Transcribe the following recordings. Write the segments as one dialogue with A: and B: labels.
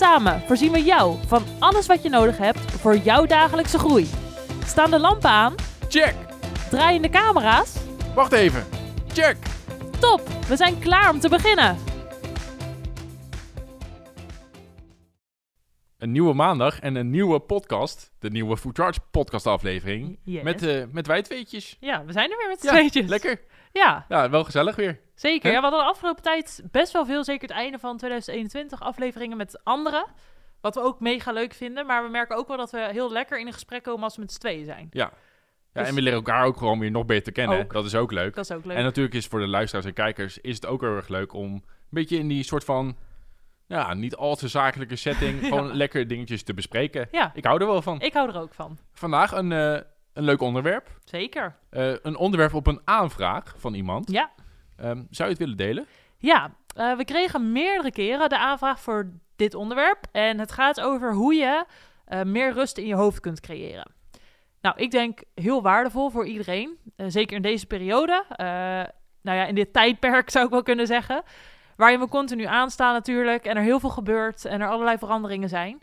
A: Samen voorzien we jou van alles wat je nodig hebt voor jouw dagelijkse groei. Staan de lampen aan?
B: Check!
A: Draaien de camera's?
B: Wacht even. Check!
A: Top! We zijn klaar om te beginnen.
B: Een nieuwe maandag en een nieuwe podcast. De nieuwe Food Charge podcast aflevering.
A: Yes.
B: Met, eh met wij tweetjes.
A: Ja, we zijn er weer met z'n
B: Ja,
A: tweetjes.
B: Lekker.
A: Ja,
B: Ja, wel gezellig weer.
A: zeker. Ja, we hadden de afgelopen tijd best wel veel, zeker het einde van 2021, afleveringen met anderen. Wat we ook mega leuk vinden. Maar we merken ook wel dat we heel lekker in een gesprek komen als we met z'n tweeën zijn.
B: Ja. Ja,
A: Dus-
B: en we leren elkaar ook gewoon weer nog beter kennen.
A: Ook.
B: Dat is ook leuk.
A: Dat is ook leuk.
B: En natuurlijk is voor de luisteraars en kijkers is het ook heel erg leuk om een beetje in die soort van, ja, niet al te zakelijke setting,
A: Ja.
B: gewoon lekker dingetjes te bespreken.
A: Ja,
B: Ik hou er wel van.
A: ik hou er ook van.
B: Vandaag een, eh, een leuk onderwerp.
A: Zeker.
B: Eh, een onderwerp op een aanvraag van iemand.
A: Ja.
B: Ehm, zou je het willen delen?
A: Ja, eh, we kregen meerdere keren de aanvraag voor dit onderwerp. En het gaat over hoe je eh, meer rust in je hoofd kunt creëren. Nou, ik denk heel waardevol voor iedereen. zeker in deze periode. nou ja, in dit tijdperk zou ik wel kunnen zeggen. Waarin we continu aanstaan natuurlijk. En er heel veel gebeurt. En er allerlei veranderingen zijn.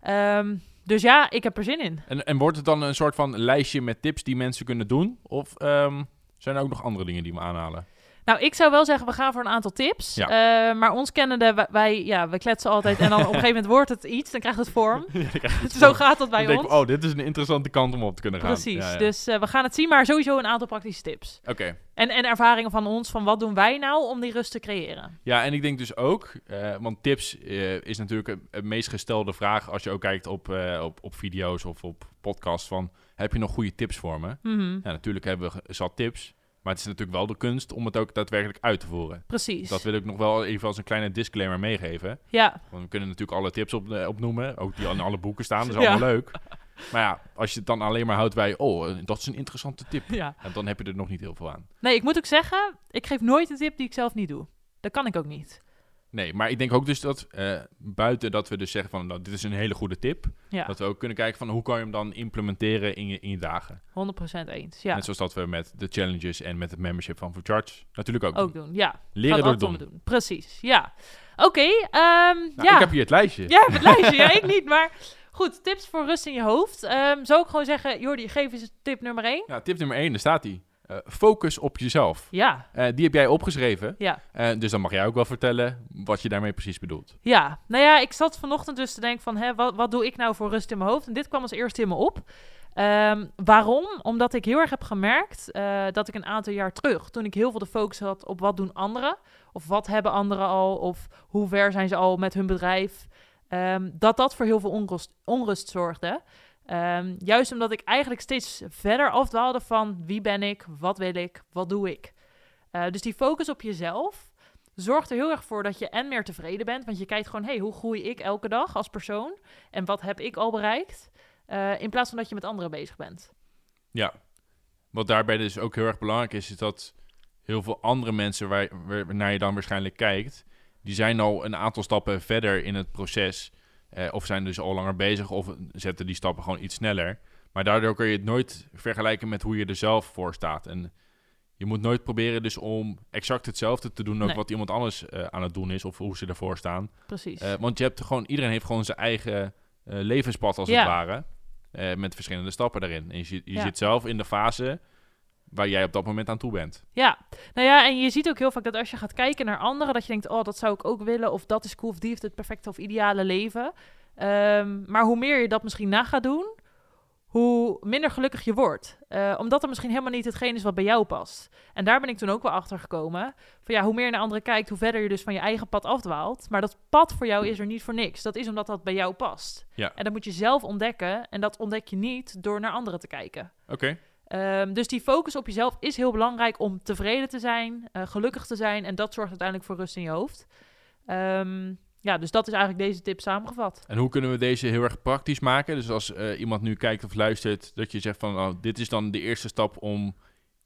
A: Ehm, dus ja, ik heb er zin in.
B: En, en wordt het dan een soort van lijstje met tips die mensen kunnen doen? Of ehm, zijn er ook nog andere dingen die we aanhalen?
A: Nou, ik zou wel zeggen, we gaan voor een aantal tips.
B: Ja.
A: Eh, maar ons kennende, wij, wij, ja, we kletsen altijd. En dan op een gegeven moment wordt het iets. Dan krijgt het vorm. Zo gaat dat bij
B: Dan
A: ons.
B: oh, dit is een interessante kant om op te kunnen gaan.
A: Precies.
B: Ja.
A: Dus eh, we gaan het zien, maar sowieso een aantal praktische tips.
B: Oké.
A: En, en ervaringen van ons, van wat doen wij nou om die rust te creëren?
B: Ja, en ik denk dus ook, eh, want tips is natuurlijk het, meest gestelde vraag als je ook kijkt op, op, op video's of op podcasts van, heb je nog goede tips voor me? Ja, natuurlijk hebben we zat tips, maar het is natuurlijk wel de kunst om het ook daadwerkelijk uit te voeren.
A: Precies.
B: Dat wil ik nog wel even als een kleine disclaimer meegeven.
A: Ja,
B: Want we kunnen natuurlijk alle tips op, eh, opnoemen, ook die in alle boeken staan, dat is
A: Ja.
B: allemaal leuk. Maar ja, als je het dan alleen maar houdt bij, oh, eh, dat is een interessante tip,
A: ja.
B: ja, dan heb je er nog niet heel veel aan.
A: Nee, ik moet ook zeggen, ik geef nooit een tip die ik zelf niet doe. Dat kan ik ook niet.
B: Nee, maar ik denk ook dus dat eh, buiten dat we dus zeggen van, nou, dit is een hele goede tip,
A: Ja,
B: Dat we ook kunnen kijken van hoe kan je hem dan implementeren in je, in je dagen.
A: 100% eens. Ja,
B: Net zoals dat we met de challenges en met het membership van For Charge natuurlijk ook,
A: ook
B: doen.
A: doen. Ja,
B: Leren door doen.
A: het Precies, ja. Oké, ehm,
B: Nou,
A: ja.
B: Ik heb hier het lijstje.
A: Hebt het lijstje, ja, ik niet, maar goed, tips voor rust in je hoofd. Ehm zou ik gewoon zeggen, Jordi, geef eens tip nummer 1.
B: Ja, tip nummer 1, daar staat die. Eh, focus op jezelf.
A: Ja,
B: Eh, die heb jij opgeschreven.
A: ja,
B: Eh, dus dan mag jij ook wel vertellen wat je daarmee precies bedoelt.
A: ja. Nou ja, ik zat vanochtend dus te denken van, hè, wat, wat doe ik nou voor rust in mijn hoofd? En dit kwam als eerste in me op. Ehm, waarom? Omdat ik heel erg heb gemerkt dat ik een aantal jaar terug, toen ik heel veel de focus had op wat doen anderen, of wat hebben anderen al, of hoe ver zijn ze al met hun bedrijf, ehm, dat dat voor heel veel onrust, onrust zorgde. Ehm, juist omdat ik eigenlijk steeds verder afdwaalde van wie ben ik, wat wil ik, wat doe ik. Eh, dus die focus op jezelf zorgt er heel erg voor dat je en meer tevreden bent. Want je kijkt gewoon, hey, hoe groei ik elke dag als persoon? En wat heb ik al bereikt? Eh, in plaats van dat je met anderen bezig bent.
B: Ja. Wat daarbij dus ook heel erg belangrijk is, is dat heel veel andere mensen waar, waar naar je dan waarschijnlijk kijkt, die zijn al een aantal stappen verder in het proces. Eh, of zijn dus al langer bezig, of zetten die stappen gewoon iets sneller. Maar daardoor kun je het nooit vergelijken met hoe je er zelf voor staat. En je moet nooit proberen dus om exact hetzelfde te doen, ook
A: Nee.
B: wat iemand anders eh, aan het doen is, of hoe ze ervoor staan.
A: Precies.
B: Eh, want je hebt gewoon, iedereen heeft gewoon zijn eigen levenspad als
A: Ja.
B: het ware. met verschillende stappen daarin. En je, je
A: Ja.
B: zit zelf in de fase waar jij op dat moment aan toe bent.
A: Ja, nou ja, en je ziet ook heel vaak dat als je gaat kijken naar anderen, dat je denkt, oh, dat zou ik ook willen, of dat is cool, of die heeft het perfecte of ideale leven. Ehm, maar hoe meer je dat misschien na gaat doen, hoe minder gelukkig je wordt. Eh, omdat er misschien helemaal niet hetgeen is wat bij jou past. En daar ben ik toen ook wel achter gekomen. Van ja, hoe meer je naar anderen kijkt, hoe verder je dus van je eigen pad afdwaalt. Maar dat pad voor jou is er niet voor niks. Dat is omdat dat bij jou past.
B: Ja.
A: En dat moet je zelf ontdekken. En dat ontdek je niet door naar anderen te kijken.
B: Oké.
A: Ehm, dus die focus op jezelf is heel belangrijk om tevreden te zijn, eh, gelukkig te zijn. En dat zorgt uiteindelijk voor rust in je hoofd. Ehm, ja, dus dat is eigenlijk deze tip samengevat.
B: En hoe kunnen we deze heel erg praktisch maken? Dus als eh, iemand nu kijkt of luistert, dat je zegt van, oh, dit is dan de eerste stap om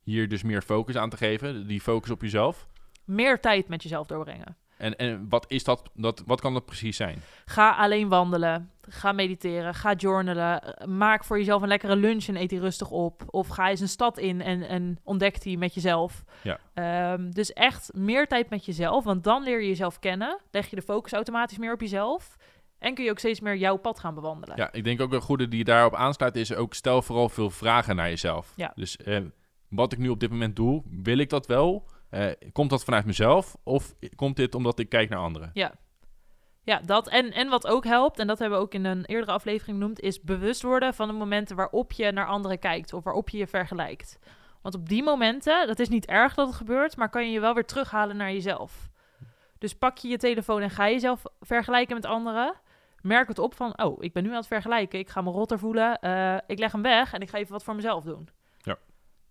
B: hier dus meer focus aan te geven, die focus op jezelf.
A: Meer tijd met jezelf doorbrengen.
B: En, en wat is dat, dat, wat kan dat precies zijn?
A: Ga alleen wandelen. Ga mediteren. Ga journalen. Maak voor jezelf een lekkere lunch en eet die rustig op. Of ga eens een stad in en, en ontdek die met jezelf.
B: Ja.
A: Ehm, dus echt meer tijd met jezelf. Want dan leer je jezelf kennen. Leg je de focus automatisch meer op jezelf. En kun je ook steeds meer jouw pad gaan bewandelen.
B: Ja, ik denk ook een goede die daarop aansluit is ook stel vooral veel vragen naar jezelf.
A: Ja.
B: Dus eh, wat ik nu op dit moment doe, wil ik dat wel? Eh, komt dat vanuit mezelf of komt dit omdat ik kijk naar anderen?
A: Ja, dat. En, en wat ook helpt, en dat hebben we ook in een eerdere aflevering genoemd, is bewust worden van de momenten waarop je naar anderen kijkt of waarop je je vergelijkt. Want op die momenten, dat is niet erg dat het gebeurt, maar kan je je wel weer terughalen naar jezelf. Dus pak je je telefoon en ga jezelf vergelijken met anderen. Merk het op van, oh, ik ben nu aan het vergelijken, ik ga me rotter voelen, eh, ik leg hem weg en ik ga even wat voor mezelf doen.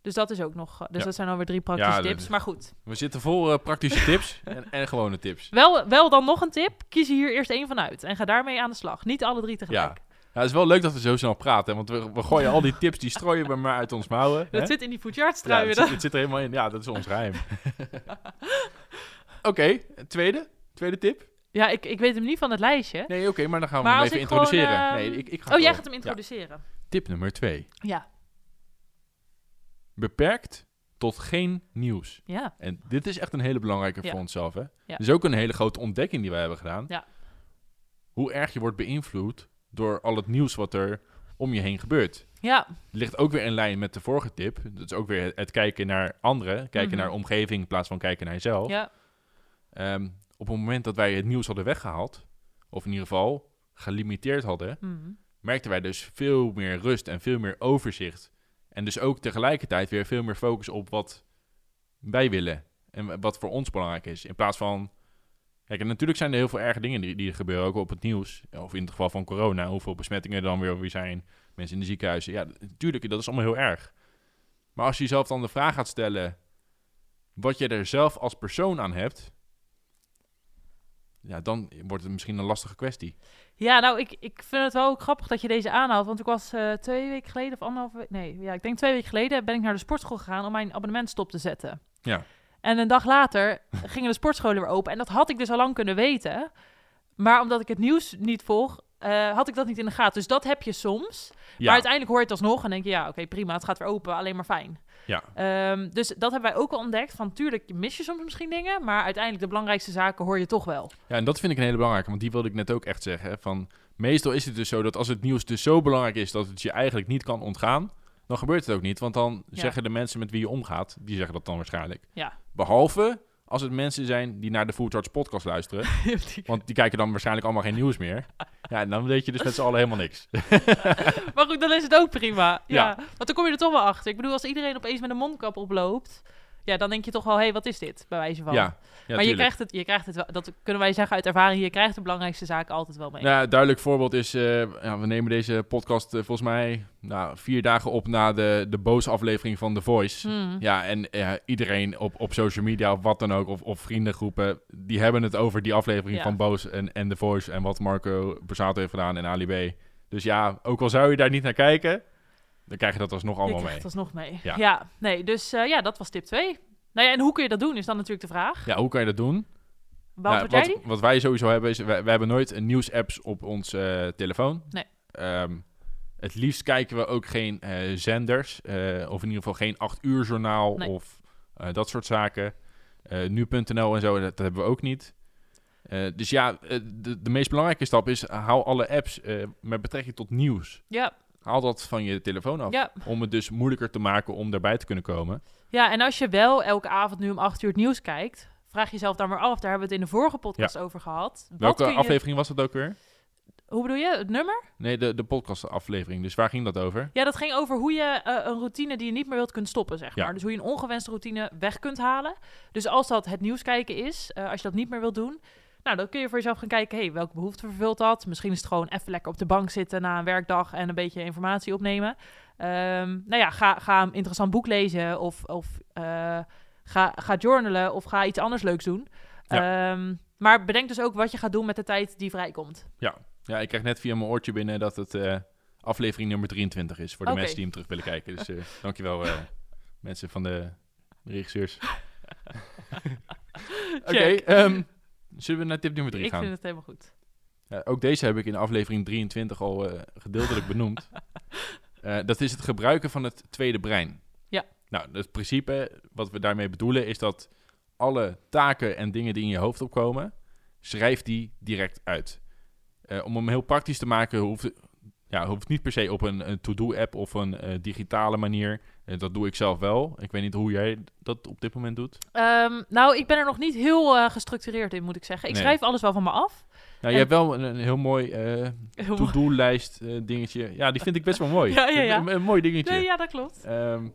A: Dus dat is ook nog, dus
B: Ja.
A: dat zijn alweer drie praktische
B: Ja, dat
A: tips.
B: is-
A: Maar goed,
B: We zitten vol eh, praktische tips en, en gewone tips.
A: wel, wel dan nog een tip, kies er hier eerst één van uit en ga daarmee aan de slag. Niet alle drie tegelijk.
B: Ja, het is wel leuk dat we zo snel praten, want we, we gooien al die tips, die strooien we maar uit ons mouwen.
A: Dat
B: hè?
A: zit in die
B: ja, het,
A: Ja,
B: zit, het zit er helemaal in. Ja, dat is ons geheim. Oké, tweede? Tweede tip?
A: ja ik, ik weet hem niet van het lijstje.
B: Nee, oké, maar dan gaan we
A: Maar
B: hem even
A: gewoon,
B: introduceren.
A: ehm,
B: nee, ik, ik ga
A: Oh, jij gaat hem
B: Ja.
A: introduceren.
B: Tip nummer twee.
A: Ja.
B: Beperkt tot geen nieuws.
A: Ja.
B: En dit is echt een hele belangrijke voor onszelf. Hè?
A: Ja.
B: Is ook een hele grote ontdekking die wij hebben gedaan.
A: Ja.
B: Hoe erg je wordt beïnvloed door al het nieuws wat er om je heen gebeurt.
A: Ja.
B: Ligt ook weer in lijn met de vorige tip. Dat is ook weer het, kijken naar anderen. Kijken
A: Mhm.
B: naar de omgeving in plaats van kijken naar jezelf.
A: Ja.
B: Ehm, op het moment dat wij het nieuws hadden weggehaald, of in ieder geval gelimiteerd hadden,
A: Mhm.
B: merkten wij dus veel meer rust en veel meer overzicht. En dus ook tegelijkertijd weer veel meer focus op wat wij willen en wat voor ons belangrijk is. In plaats van. Kijk, en natuurlijk zijn er heel veel erge dingen die, die er gebeuren, ook op het nieuws. Of in het geval van corona, hoeveel besmettingen er dan weer, weer zijn. Mensen in de ziekenhuizen. Ja, natuurlijk, dat is allemaal heel erg. Maar als je jezelf dan de vraag gaat stellen. wat je er zelf als persoon aan hebt. Ja, dan wordt het misschien een lastige kwestie.
A: Ja, nou, ik, ik vind het wel ook grappig dat je deze aanhaalt. Want ik was eh, twee weken geleden of anderhalve week... Nee, ja, ik denk twee weken geleden ben ik naar de sportschool gegaan om mijn abonnement stop te zetten.
B: Ja.
A: En een dag later gingen de sportscholen weer open. En dat had ik dus al lang kunnen weten. Maar omdat ik het nieuws niet volg, eh, had ik dat niet in de gaten. Dus dat heb je soms.
B: Ja,
A: Maar uiteindelijk hoor je het alsnog en denk je, ja, oké, prima, het gaat weer open, alleen maar fijn.
B: Ja.
A: Ehm, dus dat hebben wij ook al ontdekt. Van tuurlijk mis je soms misschien dingen, maar uiteindelijk de belangrijkste zaken hoor je toch wel.
B: Ja, en dat vind ik een hele belangrijke, want die wilde ik net ook echt zeggen. hè, Van, meestal is het dus zo dat als het nieuws dus zo belangrijk is dat het je eigenlijk niet kan ontgaan, dan gebeurt het ook niet. Want dan
A: Ja.
B: zeggen de mensen met wie je omgaat, die zeggen dat dan waarschijnlijk.
A: Ja.
B: Behalve als het mensen zijn die naar de Food Arts podcast luisteren, want die kijken dan waarschijnlijk allemaal geen nieuws meer. Ja, en dan weet je dus met z'n allen helemaal niks.
A: maar goed, dan is het ook prima. Ja.
B: Ja.
A: Want dan kom je er toch wel achter. Ik bedoel, als iedereen opeens met een mondkap oploopt, ja, dan denk je toch wel, hé, hey, wat is dit? Bij wijze van.
B: Ja, ja
A: maar je krijgt, het, je krijgt het wel, dat kunnen wij zeggen uit ervaring, je krijgt de belangrijkste zaken altijd wel mee.
B: Nou, een duidelijk voorbeeld is, eh, ja, we nemen deze podcast eh, volgens mij nou, vier dagen op na de, de boze aflevering van The Voice.
A: Hmm.
B: Ja, en iedereen op, op social media of wat dan ook, of, of vriendengroepen, die hebben het over die aflevering
A: Ja.
B: van Boos en, en The Voice en wat Marco Borsato heeft gedaan en Ali B. Dus ja, ook al zou je daar niet naar kijken, dan krijg je dat alsnog allemaal mee.
A: alsnog mee. Ja,
B: Ja.
A: nee, dus eh, ja, dat was tip 2. Nou ja, en hoe kun je dat doen, is dan natuurlijk de vraag.
B: Ja, hoe kan je dat doen? Nou, wat, wat wij sowieso hebben is, wij, wij hebben nooit een nieuws-apps op ons eh, telefoon.
A: Nee.
B: Ehm, het liefst kijken we ook geen eh, zenders, of in ieder geval geen 8 uur journaal
A: Nee.
B: of dat soort zaken. Nu.nl en zo, dat, dat hebben we ook niet. Dus ja, de, de meest belangrijke stap is, haal alle apps met betrekking tot nieuws.
A: Ja,
B: Haal dat van je telefoon af.
A: ja.
B: Om het dus moeilijker te maken om daarbij te kunnen komen.
A: ja, en als je wel elke avond nu om 8 uur het nieuws kijkt, vraag jezelf dan maar af, daar hebben we het in de vorige podcast over gehad. Wat
B: Welke
A: je-
B: aflevering was dat ook weer?
A: Hoe bedoel je? Het nummer?
B: Nee, de, de podcast aflevering. Dus waar ging dat over?
A: Ja, dat ging over hoe je eh, een routine die je niet meer wilt kunt stoppen, zeg
B: Ja.
A: maar. Dus hoe je een ongewenste routine weg kunt halen. Dus als dat het nieuws kijken is, eh, als je dat niet meer wilt doen, nou, dan kun je voor jezelf gaan kijken, hey, welke behoefte vervult dat? Misschien is het gewoon even lekker op de bank zitten na een werkdag en een beetje informatie opnemen. Ehm, nou ja, ga, ga een interessant boek lezen of, of eh, ga, ga journalen of ga iets anders leuks doen.
B: Ja.
A: Ehm, Maar bedenk dus ook wat je gaat doen met de tijd die vrijkomt.
B: Ja, ik krijg net via mijn oortje binnen dat het eh, aflevering nummer 23 is. Voor de mensen die hem terug willen kijken. Dus eh, dankjewel mensen van de regisseurs. Oké, ehm, zullen we naar tip nummer 3
A: Ik
B: gaan?
A: vind het helemaal goed.
B: Ja, ook deze heb ik in aflevering 23 al eh, gedeeltelijk benoemd. Eh, dat is het gebruiken van het tweede brein.
A: Ja.
B: Nou, het principe wat we daarmee bedoelen is dat alle taken en dingen die in je hoofd opkomen, schrijf die direct uit. Eh, om hem heel praktisch te maken, hoeft ja, hoeft niet per se op een, een to-do-app of een digitale manier. Dat doe ik zelf wel. Ik weet niet hoe jij dat op dit moment doet.
A: Ehm, nou, ik ben er nog niet heel eh, gestructureerd in, moet ik zeggen. Ik
B: Nee.
A: schrijf alles wel van me af.
B: Nou, je hebt wel een, een heel mooi
A: mooi.
B: to-do-lijst eh, dingetje. Ja, die vind ik best wel mooi.
A: Ja, ja, ja.
B: Een, een mooi dingetje.
A: Nee, ja, dat klopt.
B: Ehm,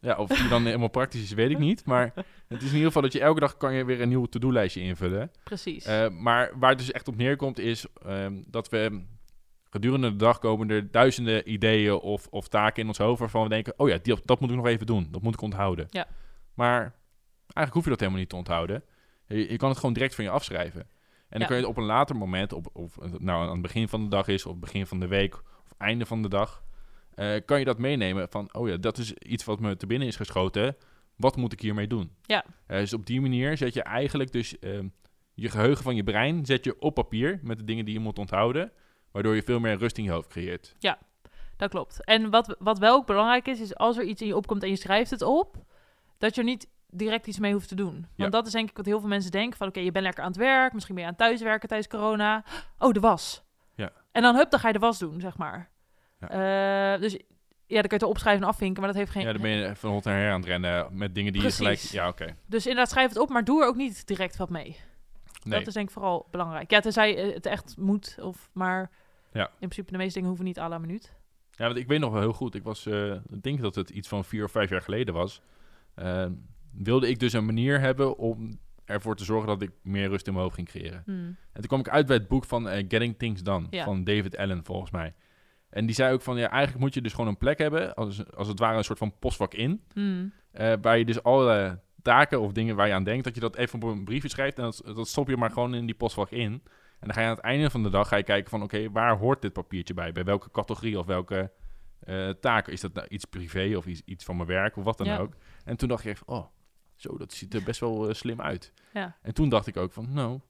B: ja, of die dan helemaal praktisch is, weet ik niet. Maar het is in ieder geval dat je elke dag kan je weer een nieuw to-do-lijstje invullen.
A: Precies.
B: Maar waar het dus echt op neerkomt is ehm, dat we gedurende de dag komen er duizenden ideeën of, of taken in ons hoofd waarvan we denken, oh ja, die, dat moet ik nog even doen. Dat moet ik onthouden.
A: Ja.
B: Maar eigenlijk hoef je dat helemaal niet te onthouden. Je, je kan het gewoon direct van je afschrijven. En dan
A: Ja.
B: kun je op een later moment, op, of het nou aan het begin van de dag is, of het begin van de week, of einde van de dag, eh, kan je dat meenemen van, oh ja, dat is iets wat me te binnen is geschoten. Wat moet ik hiermee doen?
A: Ja.
B: Eh, dus op die manier zet je eigenlijk dus ehm, je geheugen van je brein zet je op papier met de dingen die je moet onthouden, waardoor je veel meer rust in je hoofd creëert.
A: Dat klopt. En wat, wat wel ook belangrijk is, is als er iets in je opkomt en je schrijft het op, dat je er niet direct iets mee hoeft te doen. Want
B: Ja.
A: dat is denk ik wat heel veel mensen denken van, oké, je bent lekker aan het werk, misschien ben je aan thuiswerken tijdens corona. Oh, de was.
B: Ja.
A: En dan, hup, dan ga je de was doen, zeg maar.
B: Ja.
A: Eh, dus ja, dan kun je het opschrijven en afvinken, maar dat heeft geen...
B: Ja, dan ben je van hot naar her aan het rennen met dingen die
A: Precies.
B: je gelijk... Ja, oké.
A: Dus inderdaad, schrijf het op, maar doe er ook niet direct wat mee.
B: Nee.
A: Dat is denk ik vooral belangrijk. Ja, tenzij het echt moet, of maar...
B: Ja.
A: In principe, de meeste dingen hoeven niet à la minuut.
B: Ja, want ik weet nog wel heel goed. Ik was, eh, ik denk dat het iets van vier of vijf jaar geleden was. eh, wilde ik dus een manier hebben om ervoor te zorgen dat ik meer rust in mijn hoofd ging creëren.
A: Hmm.
B: En toen kwam ik uit bij het boek van eh, Getting Things Done
A: Ja.
B: van David Allen, volgens mij. En die zei ook van, ja, eigenlijk moet je dus gewoon een plek hebben, als, als het ware een soort van postvak in,
A: Hmm.
B: eh, waar je dus alle taken of dingen waar je aan denkt, dat je dat even op een briefje schrijft en dat, dat stop je maar gewoon in die postvak in. En dan ga je aan het einde van de dag ga je kijken van, oké, waar hoort dit papiertje bij? Bij welke categorie of welke eh taken? Is dat nou iets privé of iets, iets van mijn werk of wat dan
A: Ja.
B: ook? En toen dacht ik even, oh, zo, dat ziet er best wel eh, slim uit.
A: Ja.
B: En toen dacht ik ook van, nou,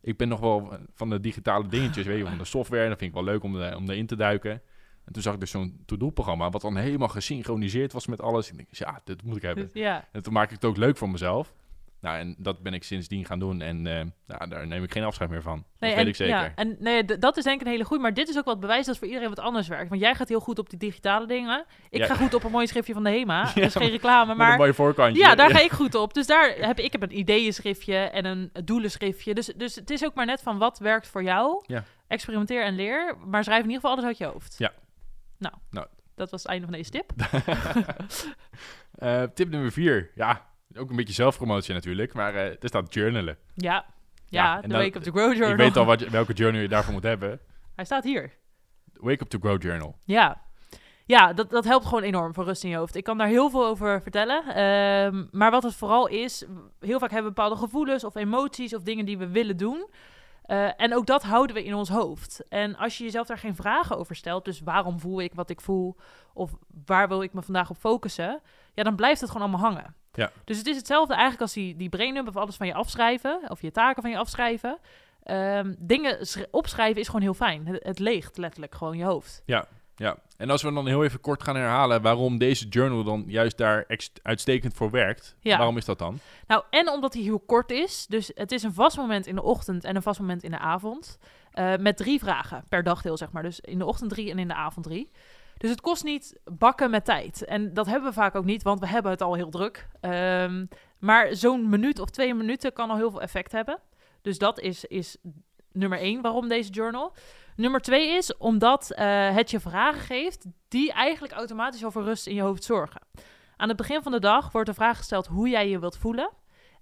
B: ik ben nog wel van de digitale dingetjes, weet je, van de software. Dat vind ik wel leuk om, de, om erin te duiken. En toen zag ik dus zo'n to-do-programma, wat dan helemaal gesynchroniseerd was met alles. Ik denk, ja, dit moet ik hebben.
A: Ja,
B: En toen maak ik het ook leuk voor mezelf. Nou, en dat ben ik sindsdien gaan doen. En eh, nou, daar neem ik geen afscheid meer van.
A: Nee,
B: dat weet ik zeker.
A: Ja, en nee, dat is denk ik een hele goede. Maar dit is ook wat bewijs dat voor iedereen wat anders werkt. Want jij gaat heel goed op die digitale dingen. Ik
B: Ja.
A: ga goed op een mooi schriftje van de HEMA.
B: Ja,
A: dat is geen reclame,
B: Met een
A: maar...
B: mooie voorkantje.
A: Ja, daar ga ik goed op. Dus daar heb ik, heb een ideeënschriftje en een doelenschriftje. Dus, dus het is ook maar net van wat werkt voor jou.
B: Ja.
A: Experimenteer en leer. Maar schrijf in ieder geval alles uit je hoofd.
B: Ja.
A: Nou,
B: Nou.
A: dat was het einde van deze tip.
B: Eh, tip nummer vier. Ja, ook een beetje zelfpromotie natuurlijk. Maar eh er staat journalen.
A: Ja,
B: Ja,
A: de Wake Up to Grow Journal.
B: Ik weet al wat, welke journal je daarvoor moet hebben.
A: Hij staat hier.
B: Wake Up to Grow Journal.
A: Ja, ja dat, dat helpt gewoon enorm voor rust in je hoofd. Ik kan daar heel veel over vertellen. Ehm, maar wat het vooral is, heel vaak hebben we bepaalde gevoelens of emoties of dingen die we willen doen. Eh, en ook dat houden we in ons hoofd. En als je jezelf daar geen vragen over stelt, dus waarom voel ik wat ik voel, of waar wil ik me vandaag op focussen, ja, dan blijft het gewoon allemaal hangen.
B: Ja.
A: Dus het is hetzelfde eigenlijk als die, die braindump of alles van je afschrijven, of je taken van je afschrijven. Ehm, dingen sch- opschrijven is gewoon heel fijn. Het, het leegt letterlijk gewoon je hoofd.
B: Ja, en als we dan heel even kort gaan herhalen waarom deze journal dan juist daar uitstekend voor werkt.
A: Ja.
B: Waarom is dat dan?
A: Nou, en omdat hij heel kort is. Dus het is een vast moment in de ochtend en een vast moment in de avond. eh, met drie vragen per dagdeel, zeg maar. Dus in de ochtend drie en in de avond drie. Dus het kost niet bakken met tijd. En dat hebben we vaak ook niet, want we hebben het al heel druk. Ehm, maar zo'n minuut of twee minuten kan al heel veel effect hebben. Dus dat is, is nummer één waarom deze journal. Nummer twee is omdat eh, het je vragen geeft die eigenlijk automatisch voor rust in je hoofd zorgen. Aan het begin van de dag wordt de vraag gesteld hoe jij je wilt voelen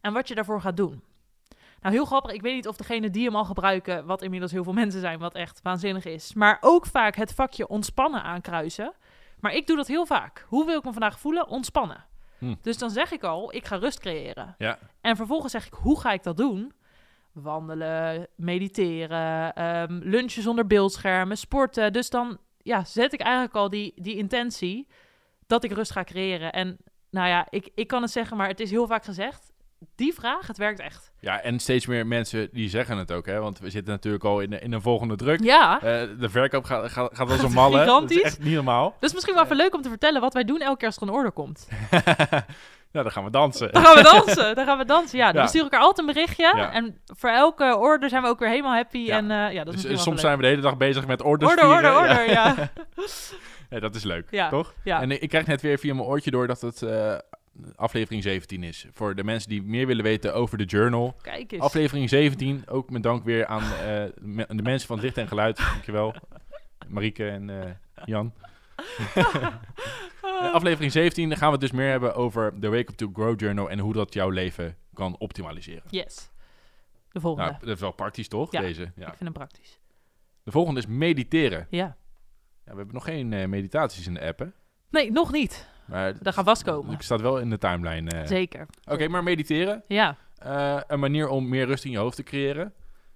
A: en wat je daarvoor gaat doen. Nou, heel grappig. Ik weet niet of degene die hem al gebruiken, wat inmiddels heel veel mensen zijn, wat echt waanzinnig is. Maar ook vaak het vakje ontspannen aankruisen. Maar ik doe dat heel vaak. Hoe wil ik me vandaag voelen? Ontspannen.
B: Hm.
A: Dus dan zeg ik al, ik ga rust creëren.
B: Ja.
A: En vervolgens zeg ik, hoe ga ik dat doen? wandelen, mediteren, ehm, lunchen zonder beeldschermen, sporten. Dus dan ja, zet ik eigenlijk al die, die intentie dat ik rust ga creëren. En nou ja, ik, ik kan het zeggen, maar het is heel vaak gezegd. Die vraag, het werkt echt.
B: Ja, en steeds meer mensen die zeggen het ook, hè? Want we zitten natuurlijk al in, de- in een volgende druk.
A: Ja,
B: Eh, de verkoop gaat, gaat, gaat als een
A: Gaat
B: malle. Dat is
A: gigantisch.
B: echt niet normaal.
A: dus misschien wel even leuk om te vertellen wat wij doen elke keer als er een order komt.
B: nou, dan gaan we dansen.
A: Dan gaan we dansen. Dan gaan we dansen. Ja, dan
B: Ja.
A: sturen elkaar altijd een berichtje.
B: Ja.
A: En voor elke order zijn we ook weer helemaal happy.
B: Ja.
A: En eh, ja, dat is
B: Dus,
A: misschien
B: eh,
A: wel
B: soms zijn we de hele dag bezig met orders.
A: Order,
B: vieren.
A: order, order, ja.
B: Ja, dat is leuk,
A: Ja.
B: toch?
A: ja.
B: En ik ik krijg net weer via mijn oortje door dat het eh, aflevering 17 is. Voor de mensen die meer willen weten over de journal.
A: Kijk eens.
B: Aflevering 17, ook met dank weer aan eh, me- de mensen van het Licht en Geluid. Dankjewel. Marieke en eh, Jan. Aflevering 17 dan gaan we het dus meer hebben over de Wake Up to Grow Journal en hoe dat jouw leven kan optimaliseren.
A: Yes. De volgende.
B: Nou, dat is wel praktisch toch,
A: Ja.
B: deze? Ja.
A: Ik vind hem praktisch.
B: De volgende is mediteren.
A: Ja.
B: Ja, we hebben nog geen eh, meditaties in de app, hè?
A: Nee, nog niet.
B: Maar
A: Dat gaat vastkomen.
B: Ik staat wel in de timeline. eh.
A: Zeker.
B: Oké, maar mediteren.
A: Ja.
B: eh, een manier om meer rust in je hoofd te creëren.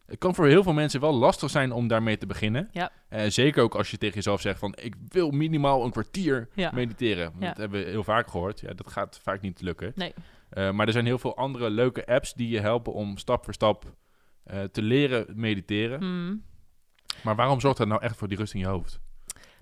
B: Het kan voor heel veel mensen wel lastig zijn om daarmee te beginnen.
A: Ja.
B: Eh, zeker ook als je tegen jezelf zegt van... ik wil minimaal een kwartier
A: Ja.
B: mediteren. Want
A: Ja.
B: Dat hebben we heel vaak gehoord. Ja, dat gaat vaak niet lukken.
A: Nee.
B: Maar er zijn heel veel andere leuke apps die je helpen om stap voor stap te leren mediteren.
A: Hmm.
B: Maar waarom zorgt dat nou echt voor die rust in je hoofd?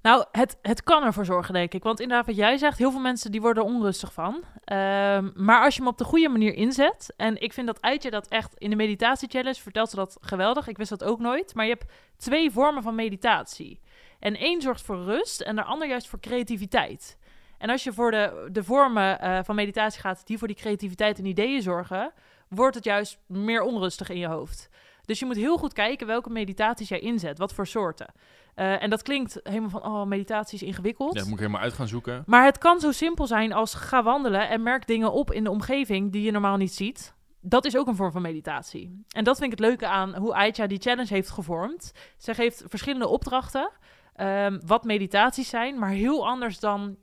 A: Nou, het, het kan ervoor zorgen, denk ik. Want inderdaad, wat jij zegt, heel veel mensen die worden onrustig van. Ehm, maar als je hem op de goede manier inzet... en ik vind dat Eitje dat echt in de meditatie-challenge... vertelt ze dat geweldig, ik wist dat ook nooit. Maar je hebt twee vormen van meditatie. En één zorgt voor rust en de ander juist voor creativiteit. En als je voor de, de vormen eh, van meditatie gaat... die voor die creativiteit en ideeën zorgen... wordt het juist meer onrustig in je hoofd. Dus je moet heel goed kijken welke meditaties jij inzet, wat voor soorten. Eh, en dat klinkt helemaal van, oh, meditatie is ingewikkeld.
B: Ja, dat moet ik helemaal uit gaan zoeken.
A: Maar het kan zo simpel zijn als ga wandelen en merk dingen op in de omgeving die je normaal niet ziet. Dat is ook een vorm van meditatie. En dat vind ik het leuke aan hoe Aitja die challenge heeft gevormd. Zij geeft verschillende opdrachten, ehm, wat meditaties zijn, maar heel anders dan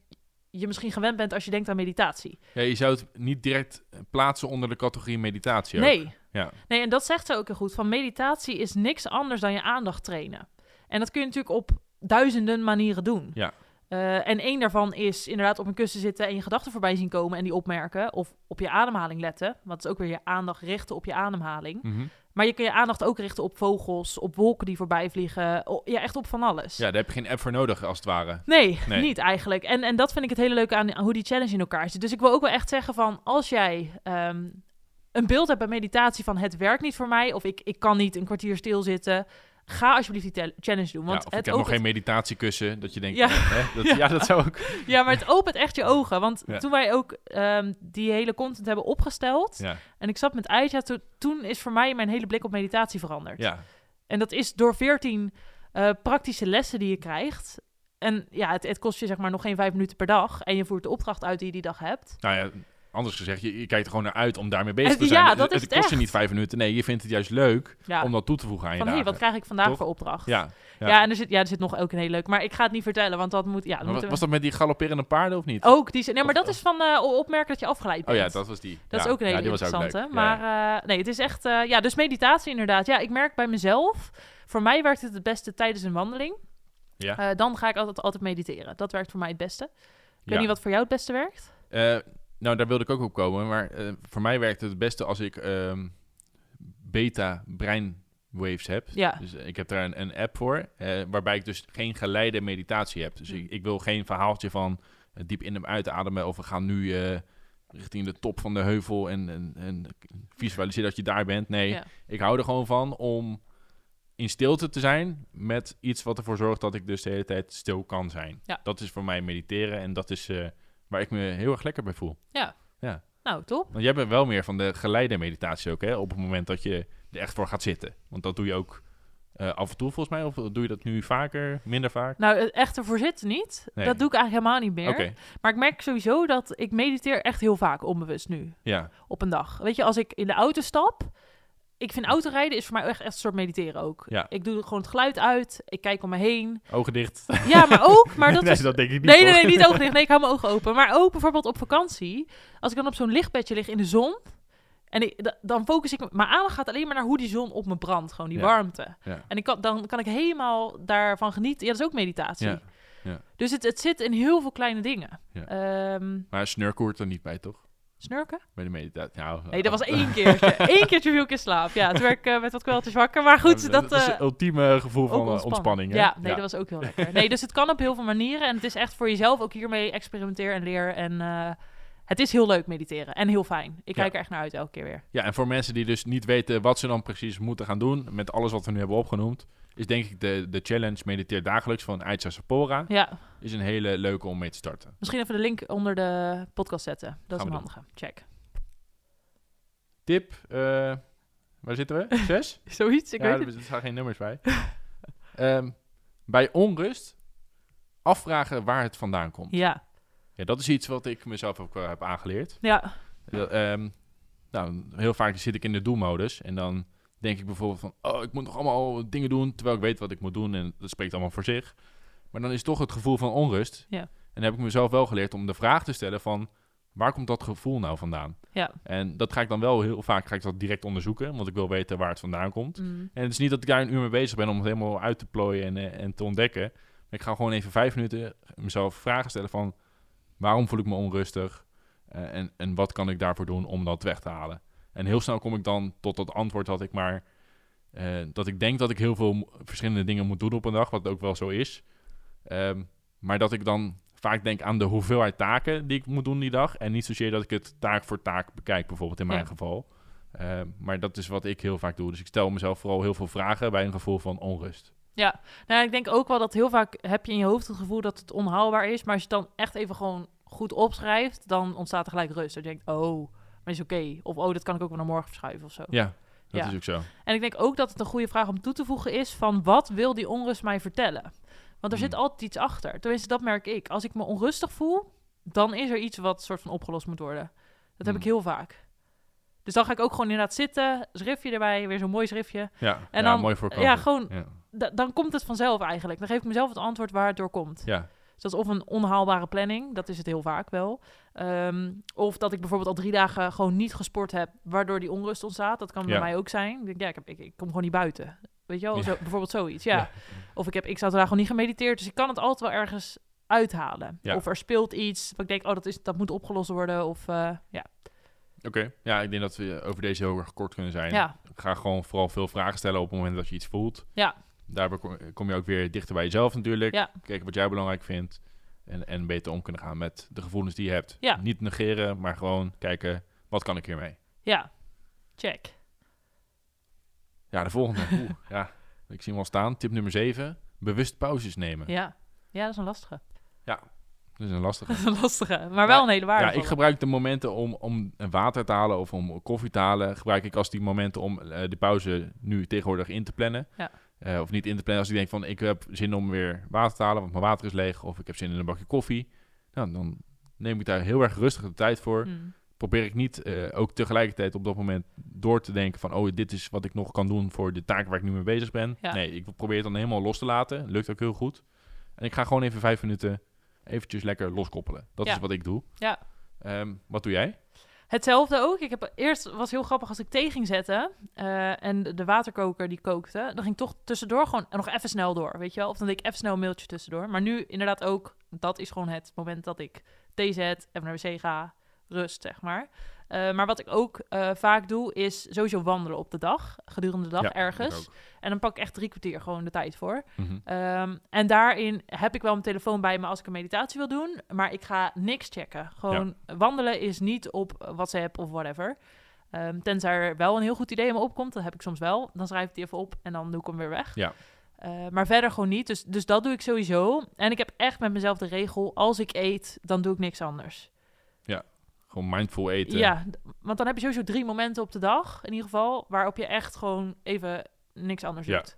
A: je misschien gewend bent als je denkt aan meditatie.
B: Ja, je zou het niet direct plaatsen onder de categorie meditatie. ook.
A: Nee.
B: Ja.
A: nee, en dat zegt ze ook heel goed. Van meditatie is niks anders dan je aandacht trainen. En dat kun je natuurlijk op duizenden manieren doen.
B: Ja.
A: Eh, en één daarvan is inderdaad op een kussen zitten en je gedachten voorbij zien komen en die opmerken. Of op je ademhaling letten. Wat is ook weer je aandacht richten op je ademhaling.
B: Mhm.
A: Maar je kun je aandacht ook richten op vogels, op wolken die voorbij vliegen. ja, echt op van alles.
B: ja, daar heb je geen app voor nodig, als het ware.
A: Nee,
B: Nee.
A: niet eigenlijk. En, en dat vind ik het hele leuke aan, aan hoe die challenge in elkaar zit. Dus ik wil ook wel echt zeggen van, als jij ehm, een beeld hebt bij meditatie van het werkt niet voor mij, of ik, ik kan niet een kwartier stilzitten, ga alsjeblieft die challenge doen. Want
B: ja, of ik
A: het
B: heb nog geen meditatiekussen, dat je denkt,
A: Ja.
B: van, hè, dat, ja. dat zou ook...
A: Ja, maar het opent echt je ogen. Want toen wij ook ehm, die hele content hebben opgesteld en ik zat met Aisha, to- toen is voor mij mijn hele blik op meditatie veranderd.
B: ja.
A: En dat is door 14 eh, praktische lessen die je krijgt. En ja, het, het kost je zeg maar nog geen vijf minuten per dag. En je voert de opdracht uit die je die dag hebt.
B: Nou ja, anders gezegd, je, je kijkt er gewoon naar uit om daarmee bezig te zijn.
A: ja,
B: Het-
A: dat is
B: het
A: het
B: kost je niet vijf minuten. Nee, je vindt het juist leuk
A: Ja,
B: om dat toe te voegen aan je
A: van
B: dagen.
A: wat krijg ik vandaag
B: Toch?
A: voor opdracht?
B: Ja,
A: Ja,
B: ja.
A: en er zit, ja, er zit nog ook een heel leuk. Maar ik ga het niet vertellen, want dat moet... Ja, moeten
B: was dat met die galopperende paarden of niet?
A: Ook, die... Nee, maar dat is van eh, opmerken dat je afgeleid
B: Oh
A: bent.
B: ja, dat was die.
A: Dat is ook een hele interessante. Maar eh, nee, het is echt... eh, ja, dus meditatie inderdaad. Ja, ik merk bij mezelf... Voor mij werkt het het beste tijdens een wandeling.
B: Ja.
A: Dan ga ik altijd, altijd mediteren. Dat werkt voor mij het beste. Ik weet niet wat voor jou het beste werkt.
B: Nou, daar wilde ik ook op komen. Maar eh, voor mij werkt het het beste als ik ehm, beta brainwaves heb.
A: Ja.
B: Dus eh, ik heb daar een, een app voor, eh, waarbij ik dus geen geleide meditatie heb. Dus ik, ik wil geen verhaaltje van diep in en uitademen of we gaan nu richting de top van de heuvel en, en, en visualiseer dat je daar bent. Nee,
A: Ja.
B: ik hou er gewoon van om in stilte te zijn met iets wat ervoor zorgt dat ik dus de hele tijd stil kan zijn.
A: Ja.
B: Dat is voor mij mediteren en dat is waar ik me heel erg lekker bij voel.
A: Nou, top.
B: Want jij bent wel meer van de geleide meditatie ook, hè? Op het moment dat je er echt voor gaat zitten. Want dat doe je ook eh, af en toe volgens mij. Of doe je dat nu vaker, minder vaak?
A: Nou, het echt ervoor zitten niet.
B: Nee.
A: Dat doe ik eigenlijk helemaal niet meer.
B: Oké,
A: Maar ik merk sowieso dat ik mediteer echt heel vaak onbewust nu.
B: ja.
A: Op een dag. Weet je, als ik in de auto stap... Ik vind autorijden is voor mij echt, echt een soort mediteren ook.
B: Ja.
A: Ik doe gewoon het geluid uit. Ik kijk om me heen.
B: Ogen dicht.
A: Ja, maar ook... Maar dat
B: nee,
A: is
B: dat denk ik niet.
A: Nee, nee, nee, niet ogen dicht. Nee, ik hou mijn ogen open. Maar ook bijvoorbeeld op vakantie. Als ik dan op zo'n lichtbedje lig in de zon. En ik, da- dan focus ik... Mijn aandacht gaat alleen maar naar hoe die zon op me brandt. Gewoon die
B: Ja.
A: warmte.
B: Ja.
A: En ik kan, dan kan ik helemaal daarvan genieten. Ja, dat is ook meditatie.
B: Ja.
A: Dus het, het zit in heel veel kleine dingen. Ehm,
B: Maar snurken hoort er niet bij, toch?
A: Snurken?
B: Bij de meditatie. Nou,
A: Nee, dat was één keertje. Eén keertje viel ik in slaap. Ja, toen werd ik eh, met wat kweltjes wakker. Maar goed,
B: Ja,
A: dat...
B: is
A: eh,
B: het ultieme gevoel van eh, ontspanning. hè?
A: Ja, nee, dat was ook heel lekker. Nee, dus het kan op heel veel manieren. En het is echt voor jezelf ook hiermee experimenteer en leer. En eh, het is heel leuk mediteren. En heel fijn. Ik
B: Ja.
A: kijk er echt naar uit elke keer weer.
B: Ja, en voor mensen die dus niet weten wat ze dan precies moeten gaan doen met alles wat we nu hebben opgenoemd, is denk ik de, de challenge Mediteer Dagelijks van Aitza Sapora.
A: Ja,
B: Is een hele leuke om mee te starten.
A: misschien even de link onder de podcast zetten. Dat
B: Gaan
A: is een handige. Check.
B: Tip, eh, waar zitten we? Zes?
A: Zoiets, ik
B: ja,
A: weet
B: er,
A: het.
B: er staan geen nummers bij. Ehm, bij onrust afvragen waar het vandaan komt.
A: Ja,
B: Ja, dat is iets wat ik mezelf ook wel heb aangeleerd.
A: ja,
B: Ja, ehm, nou, heel vaak zit ik in de doelmodus en dan denk ik bijvoorbeeld van, oh, ik moet nog allemaal dingen doen, terwijl ik weet wat ik moet doen en dat spreekt allemaal voor zich. Maar dan is toch het gevoel van onrust.
A: Ja.
B: En dan heb ik mezelf wel geleerd om de vraag te stellen van, waar komt dat gevoel nou vandaan?
A: ja.
B: En dat ga ik dan wel heel vaak ga ik dat direct onderzoeken, want ik wil weten waar het vandaan komt.
A: Mm.
B: En het is niet dat ik daar een uur mee bezig ben om het helemaal uit te plooien en, eh, en te ontdekken. Maar ik ga gewoon even vijf minuten mezelf vragen stellen van... waarom voel ik me onrustig? Eh, en, en wat kan ik daarvoor doen om dat weg te halen? En heel snel kom ik dan tot dat antwoord dat ik maar... eh, dat ik denk dat ik heel veel verschillende dingen moet doen op een dag, wat ook wel zo is. Ehm, maar dat ik dan vaak denk aan de hoeveelheid taken die ik moet doen die dag. En niet zozeer dat ik het taak voor taak bekijk, bijvoorbeeld in mijn
A: Ja.
B: geval. Ehm, maar dat is wat ik heel vaak doe. Dus ik stel mezelf vooral heel veel vragen bij een gevoel van onrust.
A: Nou, ik denk ook wel dat heel vaak heb je in je hoofd het gevoel dat het onhaalbaar is. Maar als je het dan echt even gewoon goed opschrijft, dan ontstaat er gelijk rust. Dat je denkt, oh, maar is oké. Of, oh, dat kan ik ook wel naar morgen verschuiven of zo.
B: Ja, dat
A: Ja.
B: is ook zo.
A: En ik denk ook dat het een goede vraag om toe te voegen is van wat wil die onrust mij vertellen? Want er
B: Hmm.
A: zit altijd iets achter. Tenminste, dat merk ik. Als ik me onrustig voel, dan is er iets wat soort van opgelost moet worden. Dat heb
B: Hmm.
A: ik heel vaak. Dus dan ga ik ook gewoon inderdaad zitten, schriftje erbij, weer zo'n mooi schriftje.
B: Ja,
A: En
B: ja
A: dan-
B: mooi voorkomen.
A: Ja, gewoon,
B: Ja.
A: Da- dan komt het vanzelf eigenlijk. Dan geef ik mezelf het antwoord waar het door komt.
B: ja.
A: Dus dat is of een onhaalbare planning, dat is het heel vaak wel. Ehm, of dat ik bijvoorbeeld al drie dagen gewoon niet gesport heb, waardoor die onrust ontstaat. Dat kan bij
B: Ja.
A: mij ook zijn. Ik denk, ja, ik, heb, ik, ik kom gewoon niet buiten. Weet je wel,
B: Ja.
A: zo, bijvoorbeeld zoiets. Ja.
B: Ja.
A: Of ik heb x aantal dagen gewoon niet gemediteerd, dus ik kan het altijd wel ergens uithalen.
B: Ja.
A: Of er speelt iets, wat ik denk, oh, dat, is, dat moet opgelost worden. Of eh, ja.
B: Oké, ja, ik denk dat we over deze heel erg kort kunnen zijn.
A: Ja.
B: Ga gewoon vooral veel vragen stellen op het moment dat je iets voelt.
A: Ja.
B: Daarbij kom- je ook weer dichter bij jezelf natuurlijk.
A: Ja.
B: Kijken wat jij belangrijk vindt. En, en beter om kunnen gaan met de gevoelens die je hebt.
A: Ja.
B: Niet negeren, maar gewoon kijken, wat kan ik hiermee?
A: ja, check.
B: Ja, de volgende. Oeh, ja, ik zie hem al staan. Tip nummer 7. Bewust pauzes nemen.
A: Ja. ja, dat is een lastige.
B: Dat is een lastige.
A: Dat is een lastige, maar wel een hele
B: Ja,
A: waardevolle.
B: ik gebruik de momenten om, om een water te halen of om koffie te halen. Gebruik ik als die momenten om eh, de pauze nu tegenwoordig in te plannen.
A: Ja.
B: Eh, of niet in te plannen als ik denk van ik heb zin om weer water te halen, want mijn water is leeg. Of ik heb zin in een bakje koffie. Nou, dan neem ik daar heel erg rustig de tijd voor.
A: Hmm.
B: Probeer ik niet eh, ook tegelijkertijd op dat moment door te denken van... oh, dit is wat ik nog kan doen voor de taak waar ik nu mee bezig ben.
A: Ja.
B: Nee, ik probeer het dan helemaal los te laten. Lukt ook heel goed. En ik ga gewoon even vijf minuten eventjes lekker loskoppelen. Dat
A: Ja.
B: is wat ik doe.
A: Ja.
B: Ehm, wat doe jij?
A: Hetzelfde ook. Ik heb eerst was heel grappig als ik thee ging zetten eh, en de- waterkoker die kookte, dan ging ik toch tussendoor gewoon nog even snel door, weet je wel? Of dan deed ik even snel een mailtje tussendoor. Maar nu inderdaad ook, dat is gewoon het moment dat ik thee zet, even naar de wc ga, rust zeg maar. Eh, maar wat ik ook eh, vaak doe, is sowieso wandelen op de dag, gedurende de dag
B: Ja,
A: ergens. En dan pak ik echt drie kwartier gewoon de tijd voor.
B: Mhm.
A: Ehm, en daarin heb ik wel mijn telefoon bij me als ik een meditatie wil doen, maar ik ga niks checken. Gewoon wandelen is niet op WhatsApp of whatever. Ehm, tenzij er wel een heel goed idee in me opkomt, dat heb ik soms wel. Dan schrijf ik die even op en dan doe ik hem weer weg.
B: Ja.
A: Eh, maar verder gewoon niet. Dus, dus dat doe ik sowieso. En ik heb echt met mezelf de regel: als ik eet, dan doe ik niks anders.
B: Gewoon mindful eten.
A: Ja, want dan heb je sowieso drie momenten op de dag, in ieder geval, waarop je echt gewoon even niks anders
B: Ja.
A: doet.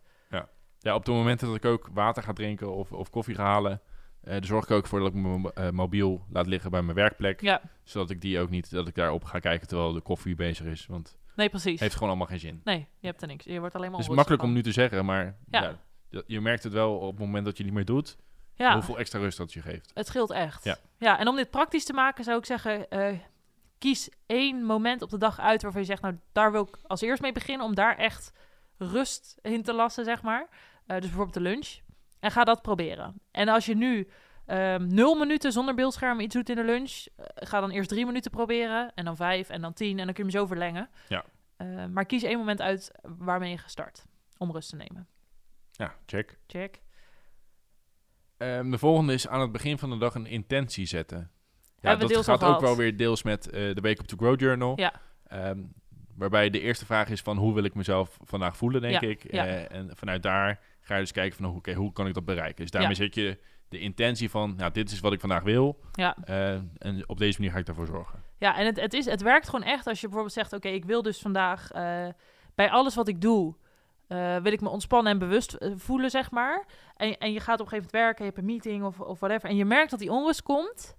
B: Ja, op de momenten dat ik ook water ga drinken of, of koffie ga halen... daar zorg ik ook voor dat ik mijn eh, mobiel laat liggen bij mijn werkplek.
A: Ja,
B: Zodat ik die ook niet, dat ik daarop ga kijken terwijl de koffie bezig is. Want
A: nee, precies.
B: heeft gewoon allemaal geen zin.
A: Nee, je hebt er niks. Je wordt alleen maar
B: Het is makkelijk om nu te zeggen, maar
A: Ja.
B: ja. je merkt het wel op het moment dat je niet meer doet,
A: Ja,
B: hoeveel extra rust dat je geeft.
A: het scheelt echt.
B: Ja.
A: ja, en om dit praktisch te maken zou ik zeggen, eh, kies één moment op de dag uit waarvan je zegt, nou, daar wil ik als eerst mee beginnen om daar echt rust in te lassen, zeg maar. Eh, dus bijvoorbeeld de lunch. En ga dat proberen. En als je nu ehm, nul minuten zonder beeldscherm iets doet in de lunch, eh, ga dan eerst drie minuten proberen. En dan vijf en dan tien. En dan kun je hem zo verlengen.
B: Ja.
A: Maar kies één moment uit waarmee je gestart om rust te nemen.
B: Ja, check.
A: Check.
B: Ehm, de volgende is aan het begin van de dag een intentie zetten. Ja,
A: Hebben
B: dat gaat ook
A: gehad.
B: wel weer deels met eh, de Wake Up to Grow Journal.
A: Ja.
B: Ehm, waarbij de eerste vraag is van hoe wil ik mezelf vandaag voelen, denk
A: Ja,
B: ik.
A: ja.
B: Eh, en vanuit daar ga je dus kijken van oké, hoe kan ik dat bereiken? Dus daarmee zet je de intentie van, nou, dit is wat ik vandaag wil.
A: Ja.
B: eh, en op deze manier ga ik daarvoor zorgen.
A: Ja, en het, het, is, het werkt gewoon echt als je bijvoorbeeld zegt... oké, ik wil dus vandaag bij alles wat ik doe... eh, wil ik me ontspannen en bewust eh, voelen, zeg maar. En, en je gaat op een gegeven moment werken, je hebt een meeting of, of whatever... en je merkt dat die onrust komt...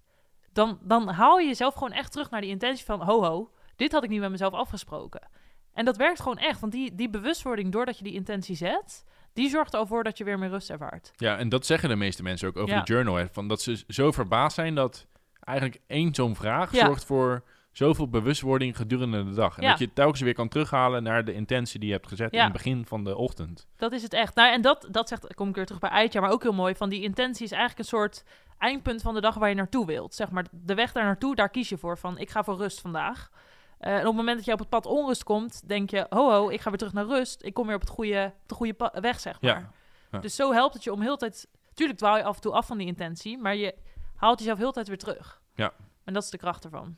A: Dan, dan haal je jezelf gewoon echt terug naar die intentie van... ho ho, dit had ik niet met mezelf afgesproken. En dat werkt gewoon echt, want die, die bewustwording... doordat je die intentie zet... die zorgt er al voor dat je weer meer rust ervaart.
B: Ja, en dat zeggen de meeste mensen ook over
A: Ja.
B: de journal. Hè, van dat ze zo verbaasd zijn dat eigenlijk één zo'n vraag
A: Ja.
B: zorgt voor zoveel bewustwording gedurende de dag. En
A: Ja.
B: dat je het telkens weer kan terughalen naar de intentie die je hebt gezet
A: Ja.
B: in het begin van de ochtend.
A: Dat is het echt. Nou, en dat, dat zegt, kom ik weer terug bij Eitja, maar ook heel mooi. Van die intentie is eigenlijk een soort eindpunt van de dag waar je naartoe wilt. Zeg maar, de weg daar naartoe, daar kies je voor. Van, ik ga voor rust vandaag. Eh, en op het moment dat je op het pad onrust komt, denk je, ho ho, ik ga weer terug naar rust. Ik kom weer op, het goede, op de goede weg, zeg maar.
B: Ja. Ja.
A: Dus zo helpt het je om heel tijd... Tuurlijk dwaal je af en toe af van die intentie, maar je haalt jezelf heel tijd weer terug.
B: Ja.
A: En dat is de kracht ervan.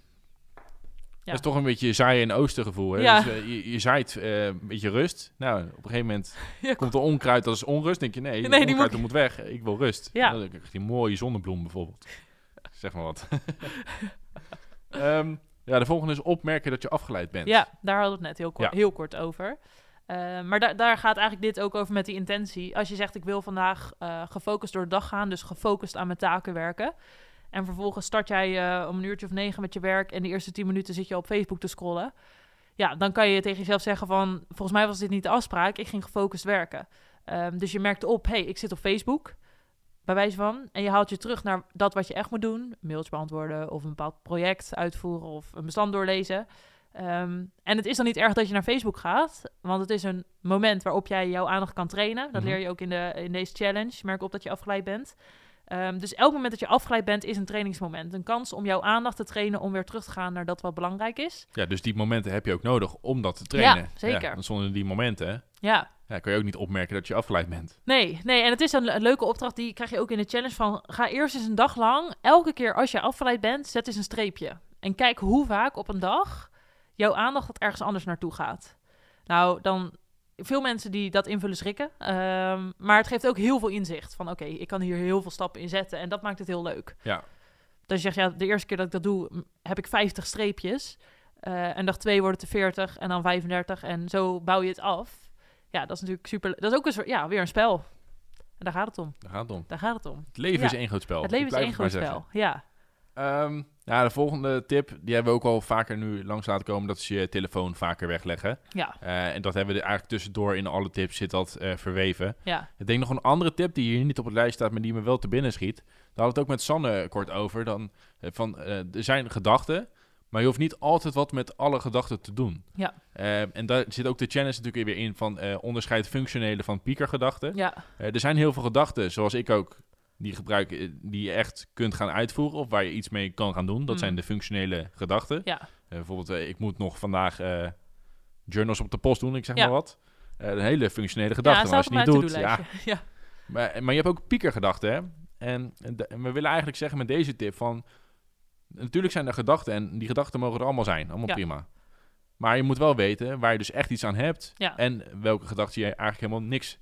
B: Dat is toch een beetje zaaien en oosten gevoel. Hè? Dus, eh, je, je zaait eh, een beetje rust. Nou, op een gegeven moment komt er onkruid als onrust. denk je, nee,
A: Nee,
B: die onkruid
A: moet-
B: dat moet weg. Ik wil rust.
A: Ja.
B: Dan krijg je die mooie zonnebloem bijvoorbeeld. zeg maar wat. Ehm, ja, de volgende is opmerken dat je afgeleid bent.
A: Ja, daar hadden we het net heel, kort, heel kort over. Eh, maar da- daar gaat eigenlijk dit ook over met die intentie. Als je zegt, ik wil vandaag eh, gefocust door de dag gaan, dus gefocust aan mijn taken werken. En vervolgens start jij eh, om een uurtje of negen met je werk en de eerste tien minuten zit je op Facebook te scrollen. Ja, dan kan je tegen jezelf zeggen van, volgens mij was dit niet de afspraak, ik ging gefocust werken. Ehm, dus je merkt op, hey, ik zit op Facebook, bij wijze van. En je haalt je terug naar dat wat je echt moet doen. Mails beantwoorden of een bepaald project uitvoeren of een bestand doorlezen. Ehm, en het is dan niet erg dat je naar Facebook gaat, want het is een moment waarop jij jouw aandacht kan trainen. Dat
B: Mhm.
A: leer je ook in, de, in deze challenge. Merk op dat je afgeleid bent. Ehm, dus elk moment dat je afgeleid bent is een trainingsmoment. Een kans om jouw aandacht te trainen om weer terug te gaan naar dat wat belangrijk is.
B: Ja, dus die momenten heb je ook nodig om dat te trainen.
A: Ja, zeker.
B: want zonder die momenten
A: Ja,
B: ja, kan je ook niet opmerken dat je afgeleid bent.
A: Nee, nee, en het is een, een leuke opdracht, die krijg je ook in de challenge van... ga eerst eens een dag lang, elke keer als je afgeleid bent, zet eens een streepje. En kijk hoe vaak op een dag jouw aandacht dat ergens anders naartoe gaat. Nou, dan... Veel mensen die dat invullen schrikken. Ehm, maar het geeft ook heel veel inzicht. Van oké, ik kan hier heel veel stappen in zetten. En dat maakt het heel leuk.
B: Ja.
A: Dus je zegt, ja, de eerste keer dat ik dat doe, heb ik 50 streepjes. Eh, en dag twee wordt het er 40 en dan 35. En zo bouw je het af. Ja, dat is natuurlijk super. Dat is ook een soort, ja, weer een spel. En daar gaat het om.
B: Daar gaat het om.
A: Daar gaat het om.
B: Het leven
A: Ja.
B: is één groot spel.
A: het leven is één groot spel. Ja.
B: Ehm, ja, de volgende tip, die hebben we ook al vaker nu langs laten komen, dat is je telefoon vaker wegleggen.
A: Ja.
B: Eh, en dat hebben we eigenlijk tussendoor in alle tips zit dat eh, verweven.
A: Ja.
B: Ik denk nog een andere tip die hier niet op het lijst staat, maar die me wel te binnen schiet. Daar hadden we het ook met Sanne kort over. Dan, eh, van, er zijn gedachten, maar je hoeft niet altijd wat met alle gedachten te doen.
A: Ja.
B: En daar zit ook de challenge natuurlijk weer in van onderscheid functionele van piekergedachten.
A: Ja.
B: Er zijn heel veel gedachten, zoals ik ook, die gebruik, eh, die je echt kunt gaan uitvoeren of waar je iets mee kan gaan doen. Dat
A: Mm.
B: zijn de functionele gedachten.
A: Ja.
B: Eh, bijvoorbeeld, eh, ik moet nog vandaag journals op de post doen, ik zeg
A: Ja.
B: maar wat. Een hele functionele gedachte,
A: ja,
B: als je niet doet, ja. Maar, maar je hebt ook piekergedachten, hè? En, en de- en we willen eigenlijk zeggen met deze tip van... Natuurlijk zijn er gedachten en die gedachten mogen er allemaal zijn. Allemaal prima. Maar je moet wel weten waar je dus echt iets aan hebt... En welke gedachten je eigenlijk helemaal niks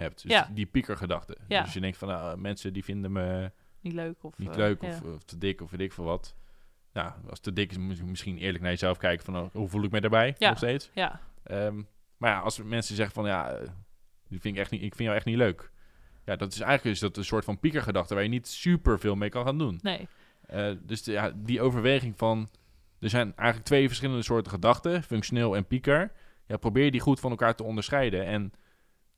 B: hebt. Dus
A: Ja.
B: die piekergedachten.
A: Ja.
B: Dus je denkt van nou, mensen die vinden me
A: Niet leuk. Of,
B: niet
A: eh,
B: leuk of, of te dik of weet ik veel wat. Ja, als te dik is moet je misschien eerlijk naar jezelf kijken van oh, hoe voel ik me daarbij
A: Ja.
B: nog steeds.
A: Ja.
B: Ehm, maar ja, als mensen zeggen van ja, eh, die vind ik, echt niet, ik vind jou echt niet leuk. Ja, dat is eigenlijk is dat een soort van piekergedachte waar je niet super veel mee kan gaan doen.
A: Nee.
B: Eh, dus de- ja, die overweging van, er zijn eigenlijk twee verschillende soorten gedachten, functioneel en pieker. Ja, probeer die goed van elkaar te onderscheiden en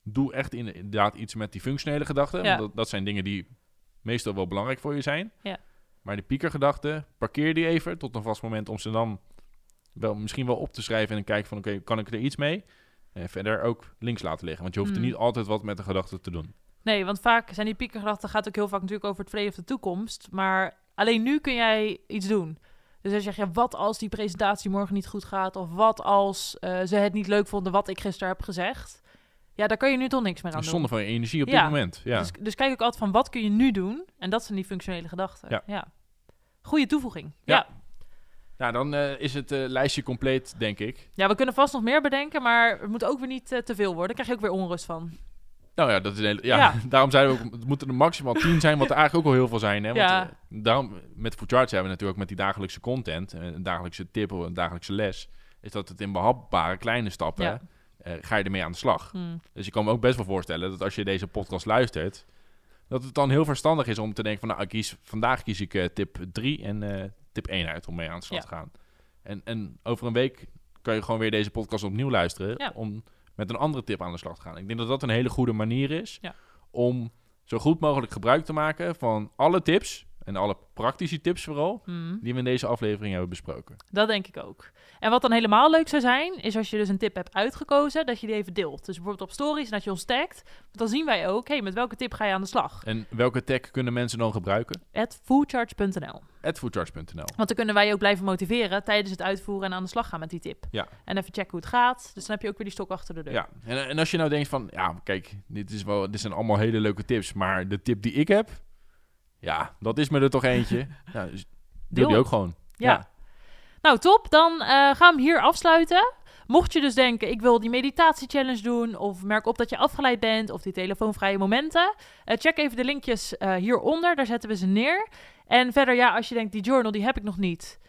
B: doe echt in- inderdaad iets met die functionele gedachten.
A: Ja.
B: Want dat, dat zijn dingen die meestal wel belangrijk voor je zijn.
A: Ja.
B: Maar die piekergedachten, parkeer die even tot een vast moment om ze dan wel, misschien wel op te schrijven en dan kijken van oké, kan ik er iets mee? En verder ook links laten liggen, want je hoeft er
A: Mm.
B: niet altijd wat met de gedachten te doen.
A: Nee, want vaak zijn die piekergedachten gaat ook heel vaak natuurlijk over het verleden of de toekomst. Maar alleen nu kun jij iets doen. Dus dan zeg je, wat als die presentatie morgen niet goed gaat? Of wat als eh, ze het niet leuk vonden wat ik gisteren heb gezegd? Ja, daar kan je nu toch niks meer aan doen.
B: zonde van je energie op
A: Ja.
B: dit moment. Ja.
A: Dus, dus kijk ook altijd van, wat kun je nu doen? En dat zijn die functionele gedachten.
B: Ja.
A: Goeie toevoeging.
B: Ja.
A: Ja.
B: Nou, dan eh, is het eh, lijstje compleet, denk ik.
A: ja, we kunnen vast nog meer bedenken, maar het moet ook weer niet eh, te veel worden. Daar krijg je ook weer onrust van.
B: Nou ja, dat is een hele, ja,
A: Ja.
B: daarom zeiden we ook, het moeten er maximaal 10 zijn, wat er eigenlijk ook al heel veel zijn. Hè? Want,
A: Ja.
B: daarom, met Food Charts hebben we natuurlijk ook met die dagelijkse content, een dagelijkse tip of een dagelijkse les, is dat het in behapbare kleine stappen,
A: Ja.
B: Eh, ga je ermee aan de slag.
A: Hmm.
B: Dus ik kan me ook best wel voorstellen dat als je deze podcast luistert, dat het dan heel verstandig is om te denken van, nou, ik kies, vandaag kies ik eh, tip 3 en eh, tip 1 uit om mee aan de slag
A: Ja.
B: te gaan. En, en over een week kan je gewoon weer deze podcast opnieuw luisteren
A: Ja.
B: om met een andere tip aan de slag te gaan. Ik denk dat dat een hele goede manier is
A: Ja.
B: om zo goed mogelijk gebruik te maken van alle tips en alle praktische tips vooral,
A: Hmm.
B: die we in deze aflevering hebben besproken.
A: Dat denk ik ook. En wat dan helemaal leuk zou zijn, is als je dus een tip hebt uitgekozen, dat je die even deelt. Dus bijvoorbeeld op stories en dat je ons tagt. Want dan zien wij ook, hey, met welke tip ga je aan de slag?
B: En welke tag kunnen mensen dan gebruiken?
A: At foodcharge.nl.
B: foodcharts.nl.
A: Want dan kunnen wij ook blijven motiveren tijdens het uitvoeren en aan de slag gaan met die tip.
B: Ja.
A: En even checken hoe het gaat. Dus dan heb je ook weer die stok achter de deur.
B: Ja, en, en als je nou denkt van, ja, kijk, dit, is wel, dit zijn allemaal hele leuke tips, maar de tip die ik heb, ja, dat is me er toch eentje. ja, dus Deel die ook gewoon.
A: Ja. Nou, top. Dan eh, gaan we hem hier afsluiten. Mocht je dus denken, ik wil die meditatie-challenge doen... of merk op dat je afgeleid bent... of die telefoonvrije momenten... eh, check even de linkjes eh, hieronder. Daar zetten we ze neer. En verder, ja, als je denkt, die journal, die heb ik nog niet...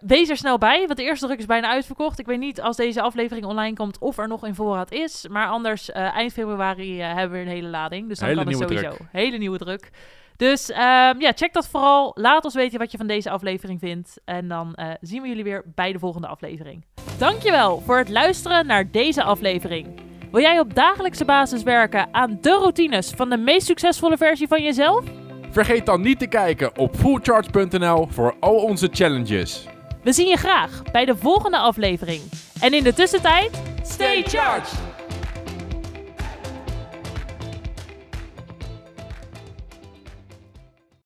A: wees er snel bij, want de eerste druk is bijna uitverkocht. Ik weet niet als deze aflevering online komt of er nog in voorraad is. Maar anders, eind februari hebben we een hele lading. Dus dan
B: Hele
A: kan het sowieso. Hele nieuwe druk. Dus ehm, ja, check dat vooral. Laat ons weten wat je van deze aflevering vindt. En dan eh, zien we jullie weer bij de volgende aflevering. Dankjewel voor het luisteren naar deze aflevering. Wil jij op dagelijkse basis werken aan de routines van de meest succesvolle versie van jezelf?
B: Vergeet dan niet te kijken op foodcharts.nl voor al onze challenges.
A: We zien je graag bij de volgende aflevering. En in de tussentijd, stay charged!